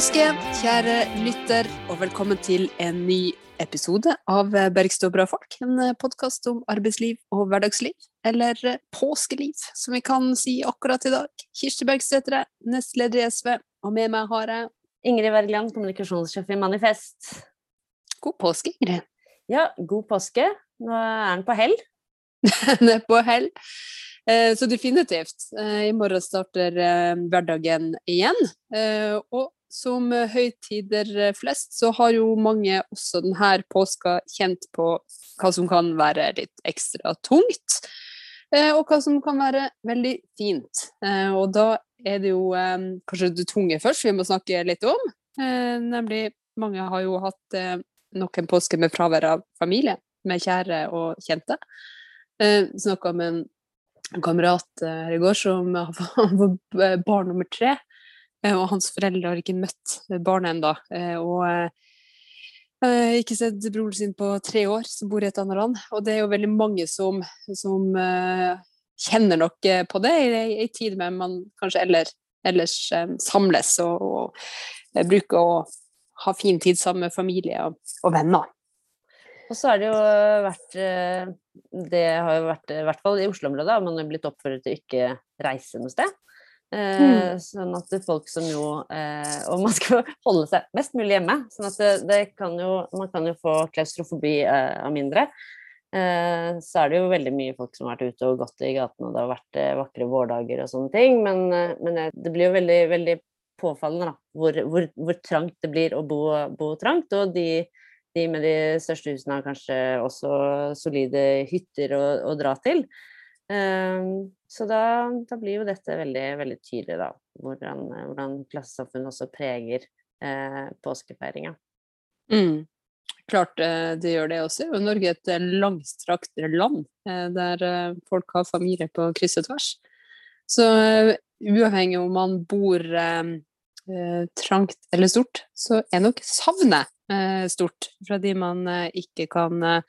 Påske, kjære lytter, og velkommen til en ny episode av Bergstø og bra folk. En podkast om arbeidsliv og hverdagsliv, eller påskeliv, som vi kan si akkurat i dag. Kirsti Bergstø nestleder i SV, og med meg har jeg Ingrid Wergeland, kommunikasjonssjef i Manifest. God påske, Ingrid. Ja, god påske. Nå er den på hell. den er på hell. Eh, så definitivt. Eh, I morgen starter eh, hverdagen igjen. Og som høytider flest, så har jo mange også denne påska kjent på hva som kan være litt ekstra tungt, og hva som kan være veldig fint. Og da er det jo kanskje det tunge først vi må snakke litt om. Nemlig mange har jo hatt nok en påske med fravær av familie, med kjære og kjente. Snakka med en kamerat eh, her i går som var barn nummer tre. Eh, og hans foreldre har ikke møtt barnet ennå. Eh, og ikke sett broren sin på tre år, som bor i et annet land. Og det er jo veldig mange som, som kjenner nok på det i ei tid med man kanskje ellers, ellers samles og, og bruker å ha fin tid sammen med familie og, og venner. Og så har det jo vært eh, Det har jo vært, i hvert fall i Oslo-området, man har blitt oppfordret til ikke reise noe sted. Eh, mm. Sånn at folk som jo eh, Og man skal holde seg mest mulig hjemme. Sånn at det, det kan jo, man kan jo få klaustrofobi eh, av mindre. Eh, så er det jo veldig mye folk som har vært ute og gått i gatene, og det har vært eh, vakre vårdager og sånne ting. Men, men det blir jo veldig, veldig påfallende da, hvor, hvor, hvor, trangt det blir å bo, bo trangt. Og de de med de største husene har kanskje også solide hytter å, å dra til. Um, så da, da, blir jo dette veldig, veldig tydelig, da. Hvordan, hvordan klassesamfunnet også preger eh, påskefeiringa. Mm. Klart eh, det gjør det også. Og Norge er et eh, langstrakt land eh, der eh, folk har familie på kryss og tvers. Så uavhengig om man bor trangt eller stort, så er nok savnet Eh, stort fra de man eh, ikke kan, eh,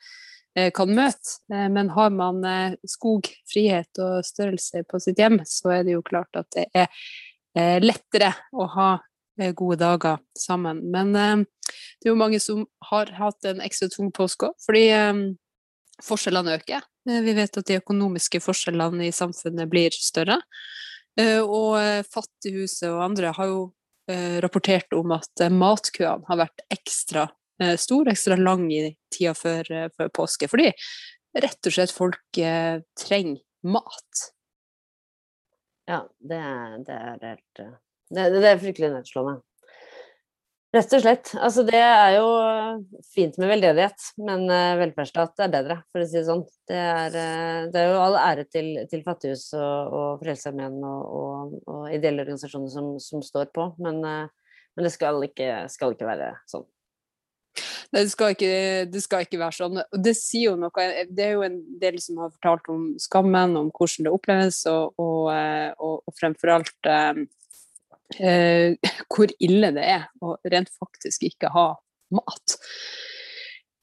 kan møte. Men har man skog, frihet og størrelse på sitt hjem, så er det jo klart at det er lettere å ha gode dager sammen. Men det er jo mange som har hatt en ekstra tung påske òg, fordi forskjellene øker. Vi vet at de økonomiske forskjellene i samfunnet blir større. Og Fattighuset og andre har jo Eh, rapportert om at eh, matkøene har vært ekstra eh, stor, ekstra lang i tida før, før påske. Fordi rett og slett folk trenger mat. Ja, det det er helt det, det er fryktelig nedslående. Rett og slett. Altså, det er jo fint med veldedighet, men velferdsstat er bedre, for å si det sånn. Det er, det er jo all ære til, til Fattighus og, og Frelsesarmeen og, og, og, ideelle organisasjoner som, som står på, men, men det skal ikke, skal ikke, være sånn. Det skal, ikke, det skal ikke være sånn. Det sier jo noe Det er jo en del som har fortalt om skammen, om hvordan det oppleves, og, og fremfor alt eh, hvor ille det er å rent faktisk ikke ha mat.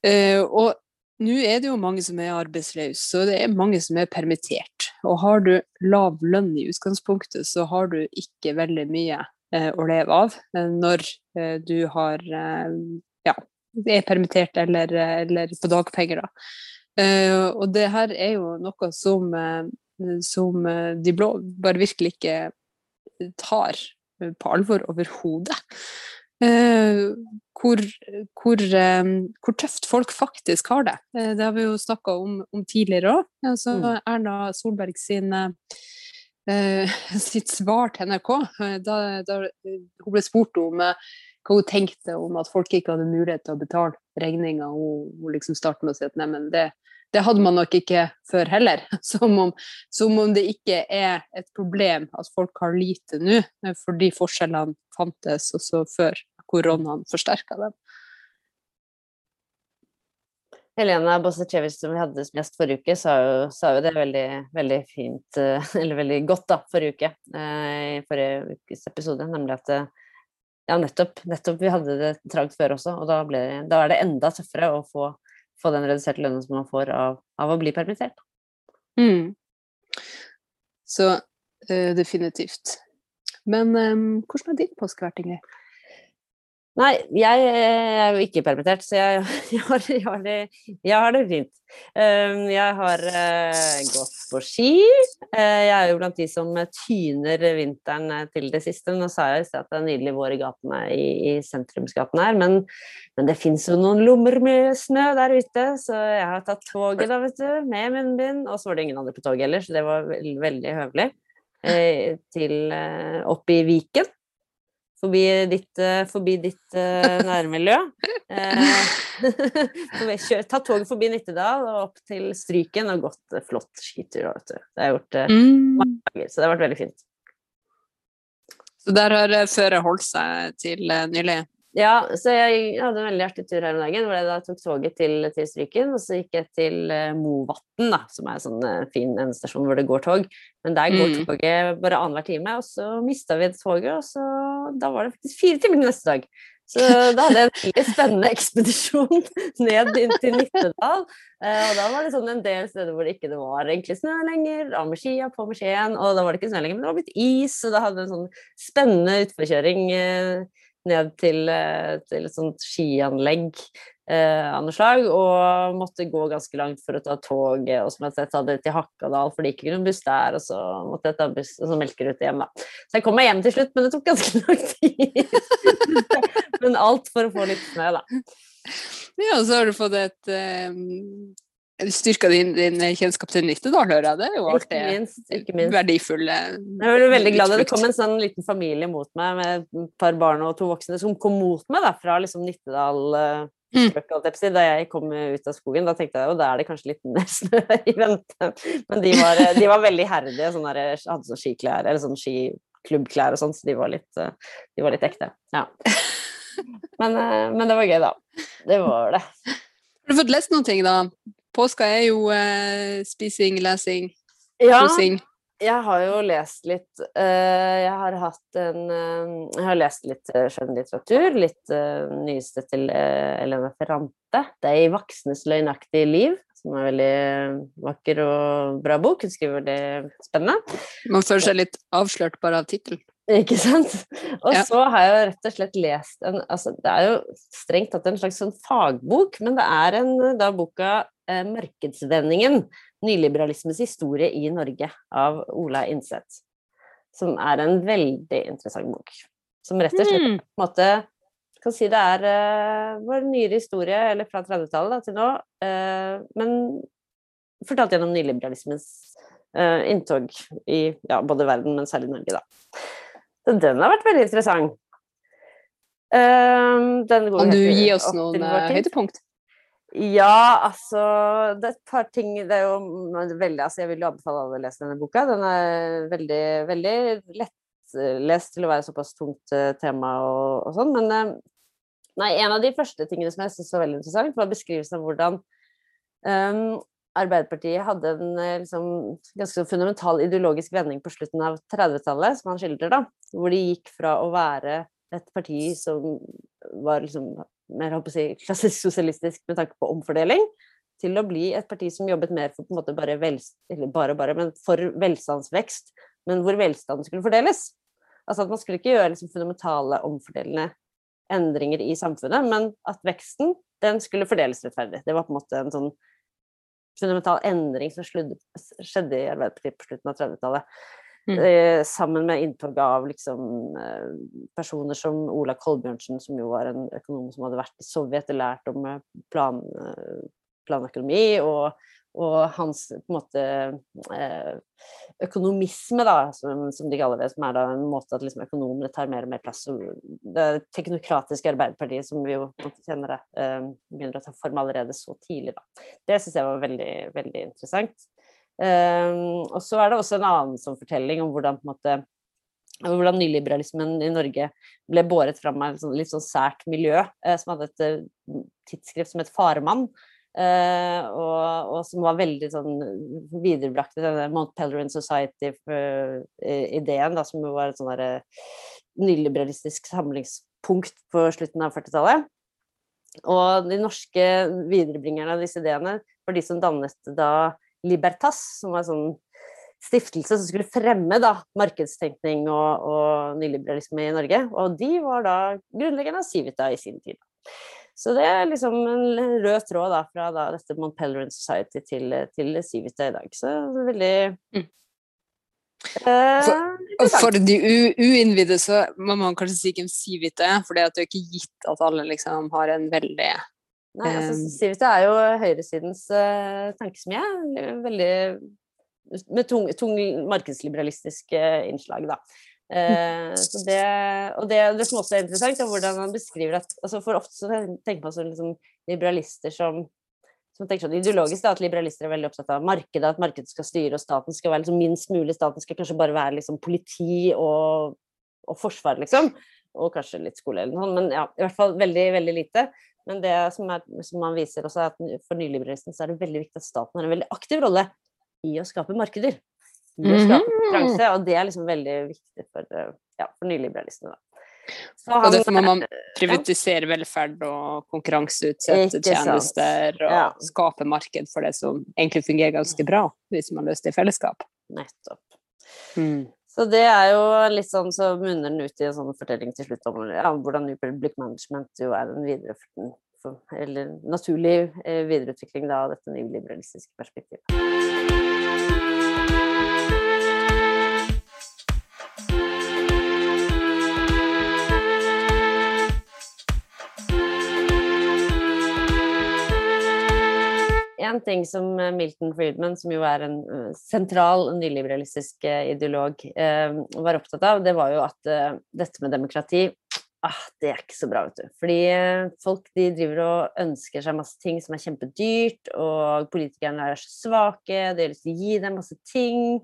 Eh, og nå er det jo mange som er arbeidsløse, så det er mange som er permittert. Og har du lav lønn i utgangspunktet, så har du ikke veldig mye eh, å leve av eh, når eh, du har eh, ja, er permittert eller, eller på dagpenger. Da. og det her er jo noe som, som de blå bare virkelig ikke tar på alvor overhodet. Uh, hvor, hvor, hvor, tøft folk faktisk har det. Det har vi jo snakka om, om, tidligere òg. Altså, mm. Erna Solberg sin, sitt svar til NRK da, da, hun ble spurt om hva hun tenkte om at folk ikke hadde mulighet til å betale regninga. Hun, hun liksom startet med å si at neimen, det, det hadde man nok ikke før heller. Som om, som om, det ikke er et problem at folk har lite nå, eh, fordi forskjellene fantes også før koronaen forsterka dem. Helena Bossechevic, som vi hadde som gjest forrige uke, sa jo, sa jo det veldig, veldig, fint, eh, eller veldig godt da, forrige uke, eh, i forrige ukes episode, nemlig at ja, nettopp, nettopp vi hadde det trangt før også, og da, ble, da er det enda tøffere å få få den reduserte lønnen som man får av, av å bli permittert. Mm. Så uh, definitivt. Men um, hvordan har din påske vært, Ingrid? Nei, jeg er jo ikke permittert, så jeg, jeg, har, jeg, har, det, har, det, fint. Ehm, jeg har uh, gått på ski. Uh, jeg er jo blant de som tyner vinteren eh, til det siste. Nå sa jeg at det er nydelig vår i gatene i, i sentrumsgatene her, men, men det fins jo noen lommer med snø der ute, så jeg har tatt toget da, vet du, med munnbind. Og så var det ingen andre på toget heller, så det var veldig, høvelig. Til opp i Viken forbi ditt, eh, forbi ditt uh, nærmiljø. Eh, ta toget forbi Nittedal og opp til Stryken og gått flott skitur. Vet du. Det har jeg gjort uh, mange ganger, så det har vært veldig fint. Så der har føret holdt seg til nylig? Ja, så jeg hadde en veldig artig tur her om dagen hvor jeg da tok toget til, til Stryken. Og så gikk jeg til Movatn, da, som er en sånn fin fin endestasjon hvor det går tog. Men der går mm. toget bare annenhver time, og så mista vi toget, og så da var det faktisk fire timer neste dag. Så da hadde jeg en veldig spennende ekspedisjon ned inn til Nittedal. Uh, og da var det sånn en del steder hvor det ikke var egentlig snø lenger. Av med skia, på med skien, og da var det ikke snø lenger, men det var blitt is. Og da hadde vi en sånn spennende utforkjøring. Uh, ned til, eh, til et sånt skianlegg eh, av noe slag, og måtte gå ganske langt for å ta toget. Og som jeg ta det til Hakadal, for det gikk ikke noen buss der, og så måtte jeg ta buss og så melkerute hjem, da. Så jeg kom meg hjem til slutt, men det tok ganske lang tid. men alt for å få litt snø, da. Ja, og så har du fått et um styrka din, din, kjennskap til Nittedal, hører jeg. Det er jo alltid ikke minst, ikke minst. verdifulle Jeg var veldig glad det kom en sånn liten familie mot meg med et par barn og to voksne som kom mot meg da, fra liksom Nittedal. Mm. Da jeg kom ut av skogen, da tenkte jeg jo da er det kanskje litt mer snø i vente. Men de var, de var veldig herdige, sånn hadde sånn skiklær, eller sånn skiklubbklær og sånn, så de var litt, de var litt ekte. Ja. Men, men, det var gøy, da. Det var det. Har du fått lest noen ting, da? Påska er jo eh, spising, lesing, ja, kosing. Jeg har jo lest litt uh, Jeg har hatt en uh, Jeg har lest litt uh, skjønnlitteratur. Litt nyeste til Elena Ferrante. 'De voksnes løgnaktige liv', som er veldig vakker og bra bok. Hun skriver det spennende. Man føler seg litt avslørt bare av tittelen. Ikke sant? Og ja. så har jeg jo rett og slett lest en altså Det er jo strengt tatt en slags sånn fagbok, men det er en, da boka eh, 'Markedsvendingen. Nyliberalismens historie i Norge' av Ola Innseth. Som er en veldig interessant bok. Som rett og slett mm. på en måte kan si det er uh, vår nyere historie, eller fra 30-tallet til nå, uh, men fortalt gjennom nyliberalismens uh, inntog i ja, både verden, men særlig Norge, da. Så den har vært veldig interessant. Um, kan du gi oss noen uh, høydepunkt? Ja, altså Det er et par ting Det er jo veldig altså Jeg vil jo anbefale alle å lese denne boka. Den er veldig, veldig lettlest til å være såpass tungt uh, tema og, og sånn. Men uh, nei, en av de første tingene som jeg syntes var veldig interessant, var beskrivelsen av hvordan um, Arbeiderpartiet hadde en eh, liksom, ganske fundamental ideologisk vending på slutten av 30-tallet, som han skildrer, da. Hvor de gikk fra å være et parti som var liksom mer si, klassisk sosialistisk med tanke på omfordeling, til å bli et parti som jobbet mer for på en måte bare, velst, bare, bare, men for velstandsvekst, men hvor velstanden skulle fordeles. Altså at man skulle ikke gjøre liksom, fundamentale omfordelende endringer i samfunnet, men at veksten den skulle fordeles rettferdig. Det var på en måte en sånn fundamental endring som skjedde i Arbeiderpartiet på slutten av 30-tallet. Mm. Eh, sammen med inntog av liksom, eh, personer som Ola Kolbjørnsen, som jo var en økonom som hadde vært i Sovjet og lært om eh, plan, planøkonomi, og og hans på en måte økonomisme, da, som, som, de kaller det, som er da en måte at liksom, økonomene tar mer og mer plass. Det teknokratiske Arbeiderpartiet, som vi jo kjenner det, begynner å ta form allerede så tidlig. Da. Det syns jeg var veldig, veldig interessant. Um, og så er det også en annen sånn fortelling om hvordan, måte, hvordan nyliberalismen i Norge ble båret fram av et sånn, litt sånn sært miljø, eh, som hadde et tidsskrift som het Faremann. Uh, og, og, som var veldig sånn viderebrakt i denne Mount Pellerin Society-ideen, da, som var et sånn nyliberalistisk samlingspunkt på slutten av 40-tallet. Og de norske viderebringerne av disse ideene var de som dannet da Libertas, som var sånn stiftelse som skulle fremme da, markedstenkning og, og, nyliberalisme i Norge. Og de var da grunnleggerne av Civita i sin tid. Så det er liksom en rød tråd da, fra da, dette Mont Pelerin Society til, til Civita i dag. Så det er veldig mm. Uh, for, for, de uinnvidde så må man kanskje si hvem Civita er, for det er ikke gitt at alle liksom har en veldig Nei, altså Civita er jo høyresidens uh, tankesmie. Veldig med tung, tung markedsliberalistisk uh, innslag, da. Uh, så det, og det, det, som også er interessant, er hvordan han beskriver at altså For ofte så tenker man sånn liksom, liberalister som som tenker sånn ideologisk da, at liberalister er veldig opptatt av markedet, at markedet skal styre, og staten skal være liksom minst mulig. Staten skal kanskje bare være liksom politi og, og forsvar, liksom. Og kanskje litt skole eller noe sånt, men ja, i hvert fall veldig, veldig lite. Men det som, er, som man viser også, er at for nyliberalisten så er det veldig viktig at staten har en veldig aktiv rolle i å skape markeder. I å skape mhm. konkurranse, og det er liksom veldig viktig for, ja, for nyliberalistene. og derfor må man privatisere ja. velferd og konkurranseutsette tjenester og ja. skape marked for det som egentlig fungerer ganske bra, hvis man løser det i fellesskap. Nettopp. Mm. Så det er jo litt sånn, så munner den ut i en sånn fortelling til slutt om ja, hvordan New Public Management jo er en videre, eller naturlig eh, videreutvikling av dette nyliberalistiske perspektivet. En ting som eh, Milton Friedman, som jo er en uh, sentral nyliberalistisk uh, ideolog, var opptatt av, det var jo at dette med demokrati ah, det er ikke så bra, vet du. Fordi folk de driver og ønsker seg masse ting som er kjempedyrt, og politikerne er så svake, de har lyst til å gi dem masse ting.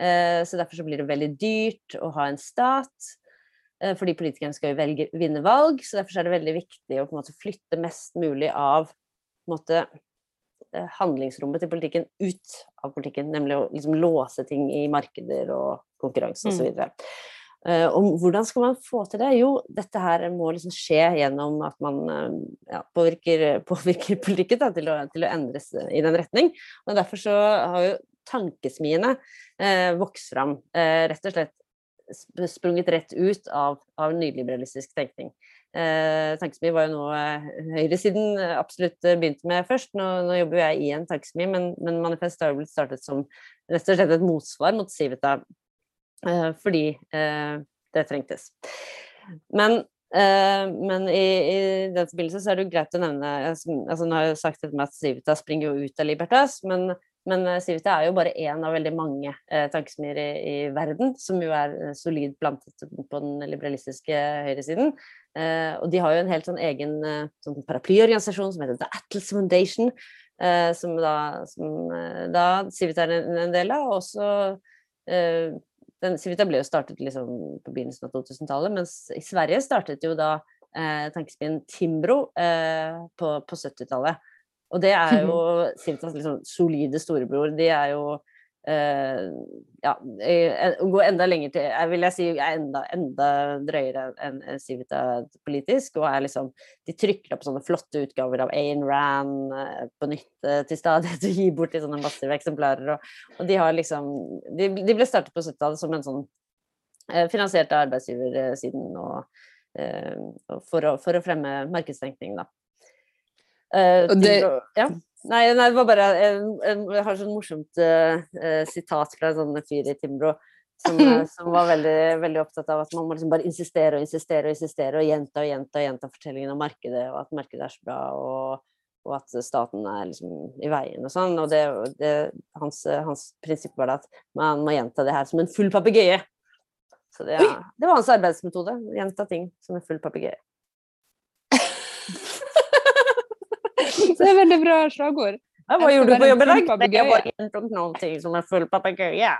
så derfor så blir det veldig dyrt å ha en stat fordi politikerne skal jo velge, vinne valg, så derfor så er det veldig viktig å måte flytte mest mulig av på en måte, Eh, handlingsrommet til politikken ut av politikken, nemlig å liksom låse ting i markeder og konkurranse osv. Mm. Uh, og hvordan skal man få til det? Jo, dette her må liksom skje gjennom at man uh, ja, påvirker, påvirker, politikken da, til, å, til, å, endres i den retning. Og derfor så har jo tankesmiene eh, vokst fram, rett og slett sprunget rett ut av, av nyliberalistisk tenkning. Eh, tankesmi var jo noe eh, høyresiden eh, absolutt eh, begynte med først. Nå, nå jobber jeg i en tankesmi, men, men Manifest har jo blitt startet som rett og slett et motsvar mot Civita eh, fordi eh, det trengtes. Men, men i, i, den forbindelse så er det jo greit å nevne altså Nå har jeg sagt dette med at Civita springer jo ut av Libertas, men men Civita er jo bare én av veldig mange eh, tankesmier i, i, verden, som jo er solid plantet på den liberalistiske høyresiden. Eh, og de har jo en helt sånn egen uh, sånn paraplyorganisasjon som heter The Atlas Foundation, eh, som da, som, da Civita er en, en, del av. Og også den, Civita ble jo startet liksom på begynnelsen av 2000-tallet, mens i Sverige startet jo da eh, tankesmien Timbro på, på 70-tallet. Og det er jo Civitas liksom solide storebror. De er jo Uh, ja, gå enda lenger til Jeg vil jeg si er enda, enda drøyere enn Civita politisk. Og er liksom De trykker opp sånne flotte utgaver av Ayn Rand uh, på nytt uh, til stadighet og gir bort i sånne massive eksemplarer. Og, og, de har liksom De, de ble startet på 70-tallet som en sånn finansiert av arbeidsgiversiden og, for, å, for, å, fremme markedstenkning, da. Og det, ja. Nei, nei, det var bare Jeg har sånn morsomt uh, sitat fra en sånn fyr i Timbro som, uh, som var veldig, veldig, opptatt av at man må liksom bare insistere og insistere og insistere og gjenta og gjenta og gjenta fortellingen om markedet, og at markedet er så bra, og, og at staten er liksom i veien og sånn. Og det, det, hans, hans, prinsipp var at man må gjenta det her som en full papegøye. Så det, det var hans arbeidsmetode. Gjenta ting som en full papegøye. det er veldig bra slagord. Ja, hva gjorde du på jobb i dag? Jeg bare gjentok noen ting som er full papegøye. Ja.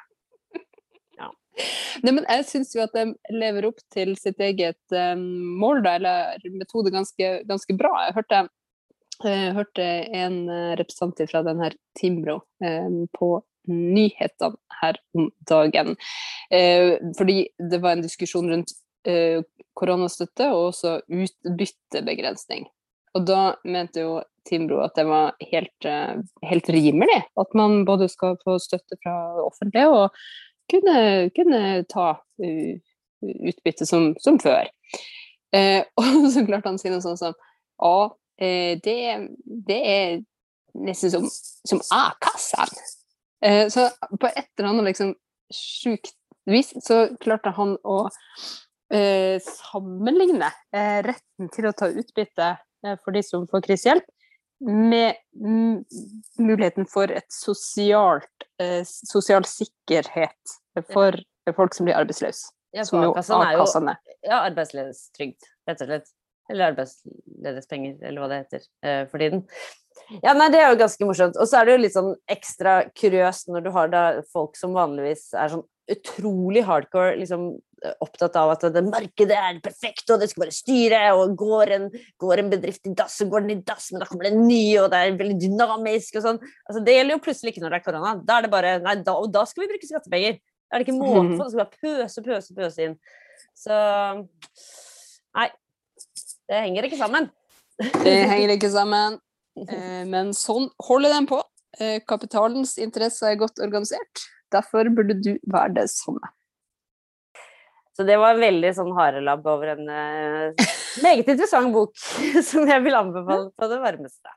Nei, men jeg syns jo at de lever opp til sitt eget um, mål, da, eller metode, ganske, ganske bra. Jeg hørte, jeg hørte en eh, representant fra den her Timbro um, på nyhetene her om dagen. Uh, fordi det var en diskusjon rundt uh, koronastøtte og også utbyttebegrensning. Og da mente jo Timbro at det var helt, eh, helt rimelig at man både skal få støtte fra offentlige og kunne, kunne ta uh, utbytte som, som før. Eh, og så klarte han å si noe sånt som Ja, eh, det, det, er nesten som, som A-kassen. Eh, så på et eller annet liksom sjukt vis så klarte han å eh, sammenligne eh, retten til å ta utbytte eh, for de som får krisehjelp, med muligheten for et sosialt, eh, sosial sikkerhet for folk som blir arbeidsløse. Ja, som jo A-kassen er. Jo, ja, arbeidsledighetstrygd, rett og slett. Eller arbeidsledighetspenger, eller hva det heter eh, for tiden. Ja, nei, det er jo ganske morsomt. Og så er det jo litt sånn ekstra kuriøst når du har da folk som vanligvis er sånn utrolig hardcore liksom, opptatt av at det markedet er perfekt, og det skal bare styre, og går en, går en bedrift i dass, så går den i dass, men da kommer det en ny, og det er veldig dynamisk og sånn. Altså, det gjelder jo plutselig ikke når det er korona. Da er det bare Nei, da, og da skal vi bruke skattepenger. Da er det ikke måte på, da skal bare pøse, pøse, pøse inn. Så Nei. Det henger ikke sammen. Det henger ikke sammen. Eh, men sånn holder den på. Eh, kapitalens interesser er godt organisert. Derfor burde du være det samme. Så det var veldig sånn harelabb over en uh, meget interessant bok som jeg vil anbefale på det varmeste.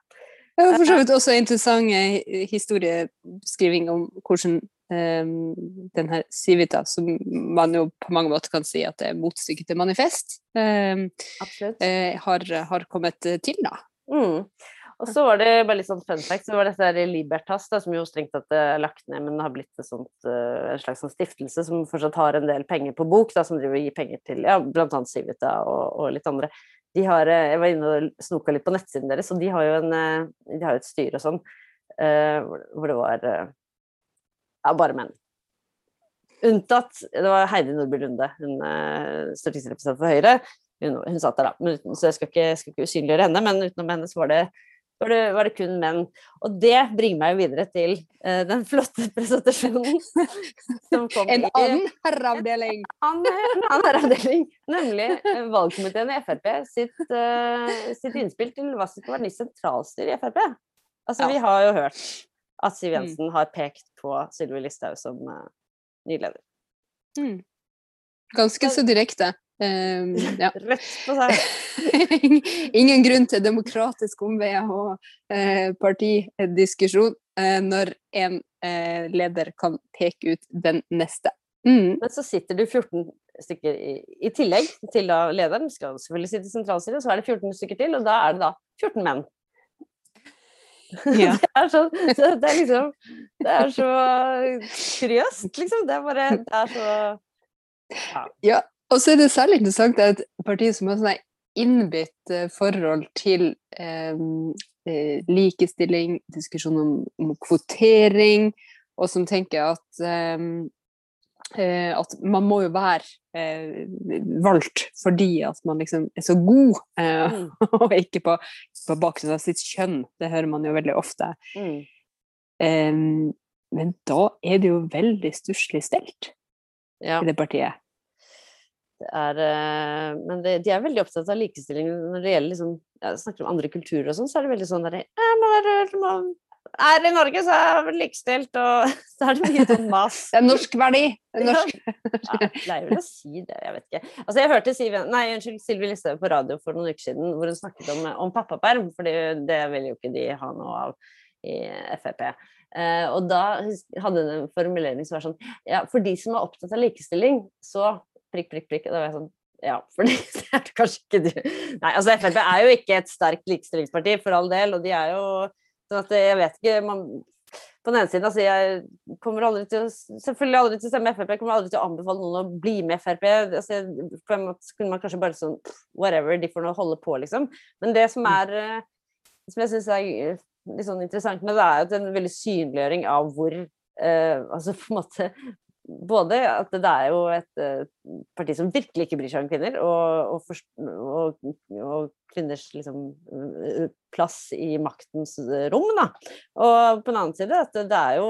Ja, for så vidt også interessant historieskriving om hvordan um, den her Civita, som man jo på mange måter kan si at det er motstykket til Manifest, um, uh, har, har, kommet til, da. Mm. Og så var det bare litt sånn fun fact, så var dette her Libertas, da, som jo strengt tatt er lagt ned, men har blitt sånt, uh, en slags sånn stiftelse som fortsatt har en del penger på bok, da, som driver og gir penger til ja, bl.a. Civita og, og, litt andre. De har, uh, jeg var inne og snoka litt på nettsiden deres, og de har jo, en, uh, de har et styre og sånn, hvor, det var ja, bare menn. Unntatt Det var Heidi Nordby Lunde, hun stortingsrepresentant for Høyre. Hun, hun, satt der, da. Så jeg skal ikke, skal ikke usynliggjøre henne, men utenom henne så var det var det, var det, kun menn. Og det bringer meg jo videre til uh, den flotte presentasjonen som kom En annen herreavdeling! En annen herreavdeling, nemlig uh, valgkomiteen i Frp sitt, uh, sitt, innspill til hva som skal være nytt sentralstyre i Frp. Altså, ja. vi har jo hørt at Siv mm. Jensen mm. har pekt på Sylvi Listhaug som ny leder. Mm. Ganske så direkte. Um, ja. Rett på seg. Ingen grunn til demokratisk omveier og uh, partidiskusjon uh, når en uh, leder kan peke ut den neste. Mm. Men så sitter du 14 stykker i, i tillegg til da lederen, skal selvfølgelig sitte i sentralstyret, så er det 14 stykker til, og da er det da 14 menn. Ja. det, er så, det er liksom Det er så kuriøst, liksom. Det er bare Det er så ja. ja. Og så er det særlig interessant at partiet som har sånn innbitt eh, forhold til eh, eh, likestilling, diskusjon om, om, kvotering, og som tenker at eh, eh at man må jo være eh, valgt fordi at man liksom er så god, mm. og ikke på, på bakgrunn av sitt kjønn. Det hører man jo veldig ofte. Mm. men da er det jo veldig stusslig stelt ja. i det partiet. Er, eh, men det, de er veldig opptatt av likestilling når det gjelder liksom, ja, snakker om andre kulturer og sånn, så er det veldig sånn der, er i Norge, så er det likestilt, og så er det mye sånn mas. Det er norsk verdi. Det er norsk. Ja, jeg pleier vel å si det, jeg vet ikke. Altså, jeg hørte Siv, nei, unnskyld, Sylvi Listhaug på radio for noen uker siden hvor hun snakket om, om pappaperm, for det vil jo ikke de ha noe av i Frp. Eh, og da hadde hun en formulering som var sånn Ja, for de som er opptatt av likestilling, så prikk, prikk, prikk. Og da var jeg sånn ja, for det er kanskje ikke du Nei, altså Frp er jo ikke et sterkt likestillingsparti, for all del, og de er jo sånn at jeg vet ikke man, På den ene siden, altså jeg kommer aldri til å Selvfølgelig aldri til å stemme Frp, jeg kommer aldri til å anbefale noen å bli med Frp. Altså, på en måte kunne man kanskje bare sånn Whatever, de får nå holde på, liksom. Men det som er eh, Som jeg syns er litt sånn interessant med det, er jo en veldig synliggjøring av hvor uh, altså på en måte både at det er jo et uh, parti som virkelig ikke bryr seg om kvinner, og, og, og, og kvinners liksom, uh, plass i maktens rom. Da. Og på den annen side at det er jo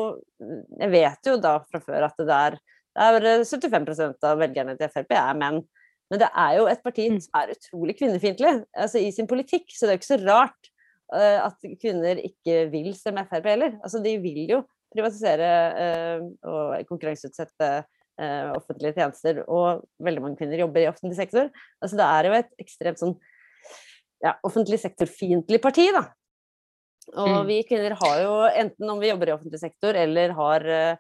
Jeg vet jo da fra før at det er, det er 75% av velgerne til Frp er menn. Men det er jo et parti Mm. som er utrolig kvinnefiendtlig altså i sin politikk, så det er jo ikke så rart eh, at kvinner ikke vil stemme Frp heller. Altså de vil jo privatisere eh, og konkurranseutsette eh, offentlige tjenester, og veldig mange kvinner jobber i offentlig sektor. Altså det er jo et ekstremt sånn ja, offentlig sektor-fiendtlig parti, da. Og Mm. vi kvinner har jo, enten om vi jobber i offentlig sektor eller har eh,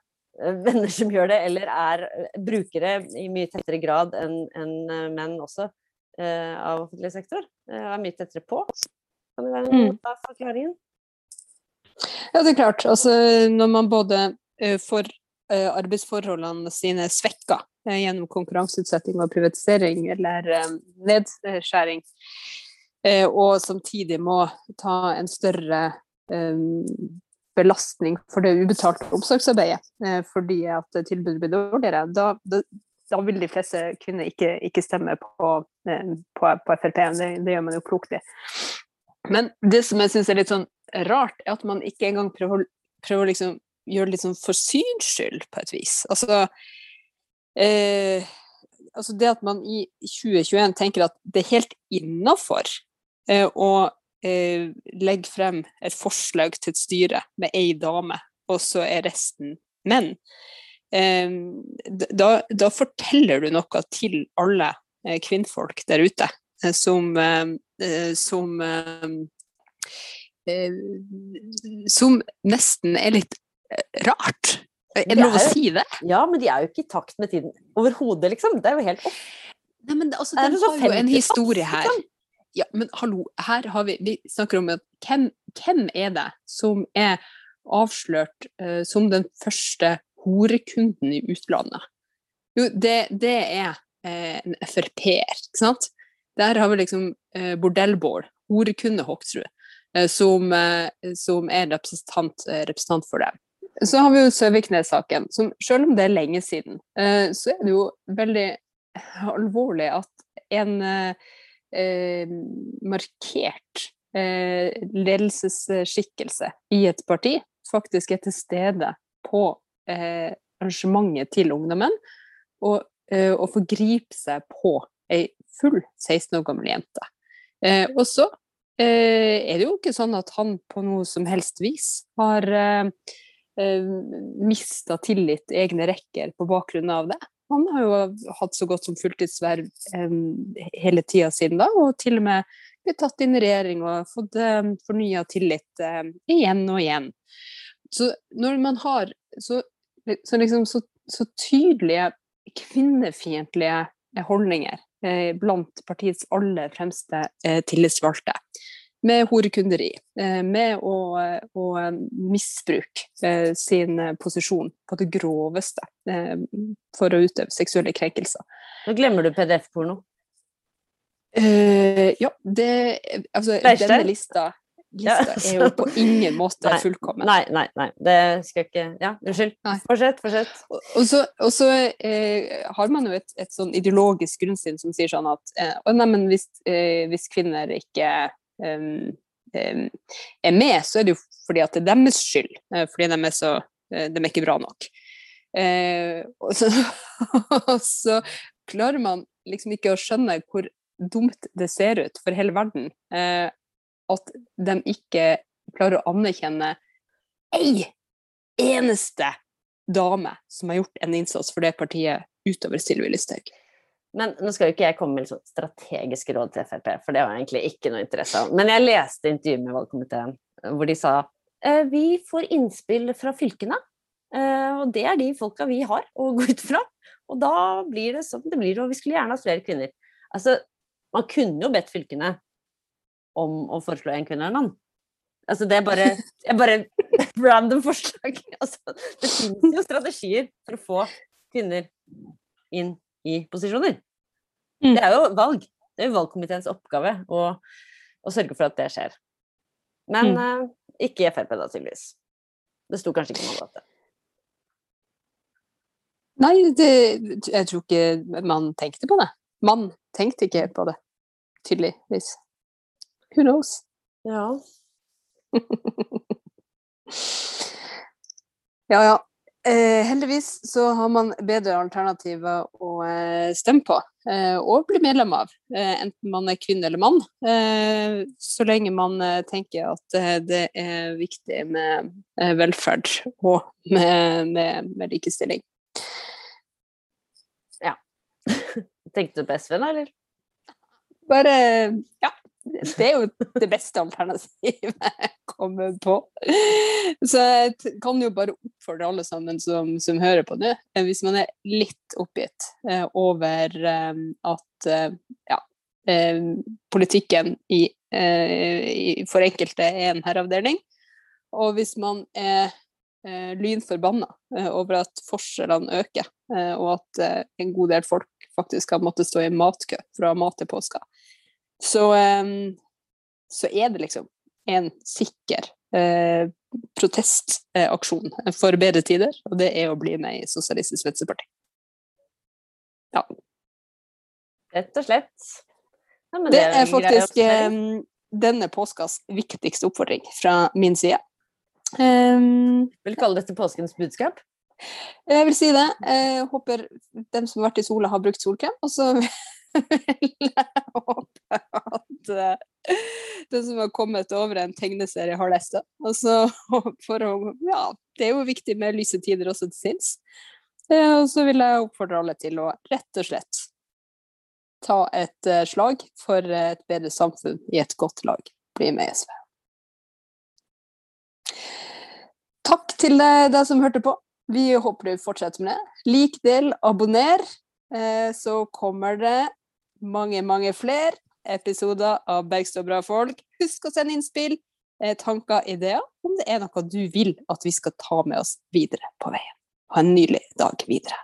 venner som gjør det, eller er eh, brukere i mye tettere grad enn enn, eh, menn også eh, av offentlig sektor, er mye tettere på. Kan det være noe måte av forklaringen? Ja, det er klart. Altså, når man både eh, får eh, arbeidsforholdene sine svekka eh, gjennom konkurranseutsetting og privatisering eller nedskjæring, og samtidig må ta en større belastning for det ubetalte omsorgsarbeidet fordi at tilbudet blir dårligere, da, da, da vil de fleste kvinner ikke, ikke stemme på, på, på Frp. Det, det gjør man jo klokt i. Men det som jeg syns er litt sånn rart, er at man ikke engang prøver, prøver å liksom gjøre det litt sånn for syns skyld, på et vis. Altså, eh, altså det at man i 2021 tenker at det er helt innafor eh, å eh, legge frem et forslag til et styre med ei dame, og så er resten menn. Eh, da, da forteller du noe til alle eh, kvinnfolk der ute som, eh, som eh, eh, som nesten er litt rart. Er det lov å si det? Ja, men de er jo ikke i takt med tiden overhodet, liksom. Det er jo helt off. Nei, men altså, den har jo en historie her. liksom? Ja, men hallo, her har vi Vi snakker om at hvem, hvem er det som er avslørt uh, som den første horekunden i utlandet? Jo, det, det er uh, en Frp-er, ikke sant? Der har vi liksom eh, Bordellbål, horekunde Hoksrud, eh, som, eh, som er representant, eh, representant for det. Så har vi jo Søviknes-saken, som selv om det er lenge siden, eh, så er det jo veldig alvorlig at en eh, markert ledelsesskikkelse i et parti faktisk er til stede på arrangementet til ungdommen, og, og forgriper seg på ei full 16 år gammel jente. Eh, og så eh, er det jo ikke sånn at han på noe som helst vis har eh, eh, mista tillit til egne rekker på bakgrunn av det. Han har jo hatt så godt som fulltidsverv eh, hele tida siden da, og til og med blitt tatt inn i regjering og fått eh, fornya tillit eh, igjen og igjen. Så når man har så, så, liksom, så, så tydelige kvinnefiendtlige holdninger blant partiets aller fremste eh, tillitsvalgte, med horekunderi, eh, med å, å misbruke eh, sin posisjon på det groveste eh, for å utøve seksuelle krenkelser. Nå glemmer du PDF-porno. Uh, ja, det Altså, denne lista, Ja, lista er jo på ingen måte Nei, fullkommen. Nei, nei, nei. Det skal jeg ikke Ja, unnskyld. Fortsett, fortsett. Og- Og så, og så eh, har man jo et, et sånn ideologisk grunnsyn som sier sånn at eh, nei, men hvis, eh, hvis kvinner ikke eh, er med, så er det jo fordi at det er deres skyld. Eh, fordi de er, så, eh, de er ikke bra nok. Eh, og, så, og så klarer man liksom ikke å skjønne hvor dumt det ser ut for hele verden. Eh, at de ikke klarer å anerkjenne ei eneste dame som har gjort en innsats for det partiet utover Sylvi Listhaug. Men nå skal jo ikke jeg komme med sånn strategiske råd til Frp, for det jeg egentlig ikke noe interesse av. Men jeg leste intervjuet med valgkomiteen hvor de sa eh, vi får innspill fra fylkene, eh, og det er de folka vi har å gå ut fra. Og da blir det sånn det blir, og vi skulle gjerne hatt flere kvinner. Altså, man kunne jo bedt fylkene om å foreslå en kvinne eller en mann. Altså, det er bare, er bare random forslag. Altså, det finnes jo strategier for å få kvinner inn i posisjoner. Mm. Det er jo valg. Det er jo valgkomiteens oppgave å, å sørge for at det skjer. Men eh, ikke i Frp, da, tydeligvis. Det sto kanskje ikke noe om det. Nei, det, jeg tror ikke man tenkte på det. Man tenkte ikke på det, tydeligvis. Who knows? Ja. Ja, ja. eh, heldigvis så har man bedre alternativer å eh, stemme på eh, og bli medlem av, eh, enten man er kvinne eller mann. Eh, så lenge man eh, tenker at det er viktig med velferd og med, med, med likestilling. Ja. Tenkte du på SV da, eller? Bare Ja. Det er jo det beste alternativet jeg kommer på. Så jeg kan jo bare oppfordre alle sammen som, som hører på nå, eh, hvis man er litt oppgitt eh, over eh, at ja, politikken i, i, for enkelte er en herreavdeling, og hvis man er lynforbanna over at forskjellene øker, og at en god del folk faktisk har måttet stå i matkø for å ha mat til påska, så, um, så er det liksom en sikker eh, protestaksjon for bedre tider, og det er å bli med i Sosialistisk Venstreparti. Ja. Rett og slett. Ja, det, det, er faktisk eh, denne påskas viktigste oppfordring fra min side. Um, vil du kalle dette påskens budskap? Jeg vil si det. Jeg håper dem som har vært i sola, har brukt solkrem. Og så jeg håpe at uh, det som har kommet over en tegneserie, har lest det. Altså, for å, ja, det er jo viktig med lyse tider også til sinns. Uh, og så vil jeg oppfordre alle til å rett og slett ta et uh, slag for et bedre samfunn i et godt lag. Bli med SV. Takk til deg som hørte på. Vi håper du fortsetter med det. Lik, del, abonner så kommer det mange, mange flere episoder av Bergstø bra folk. Husk å sende innspill, eh, tanker, ideer, om det er noe du vil at vi skal ta med oss videre på veien. Ha en nydelig dag videre.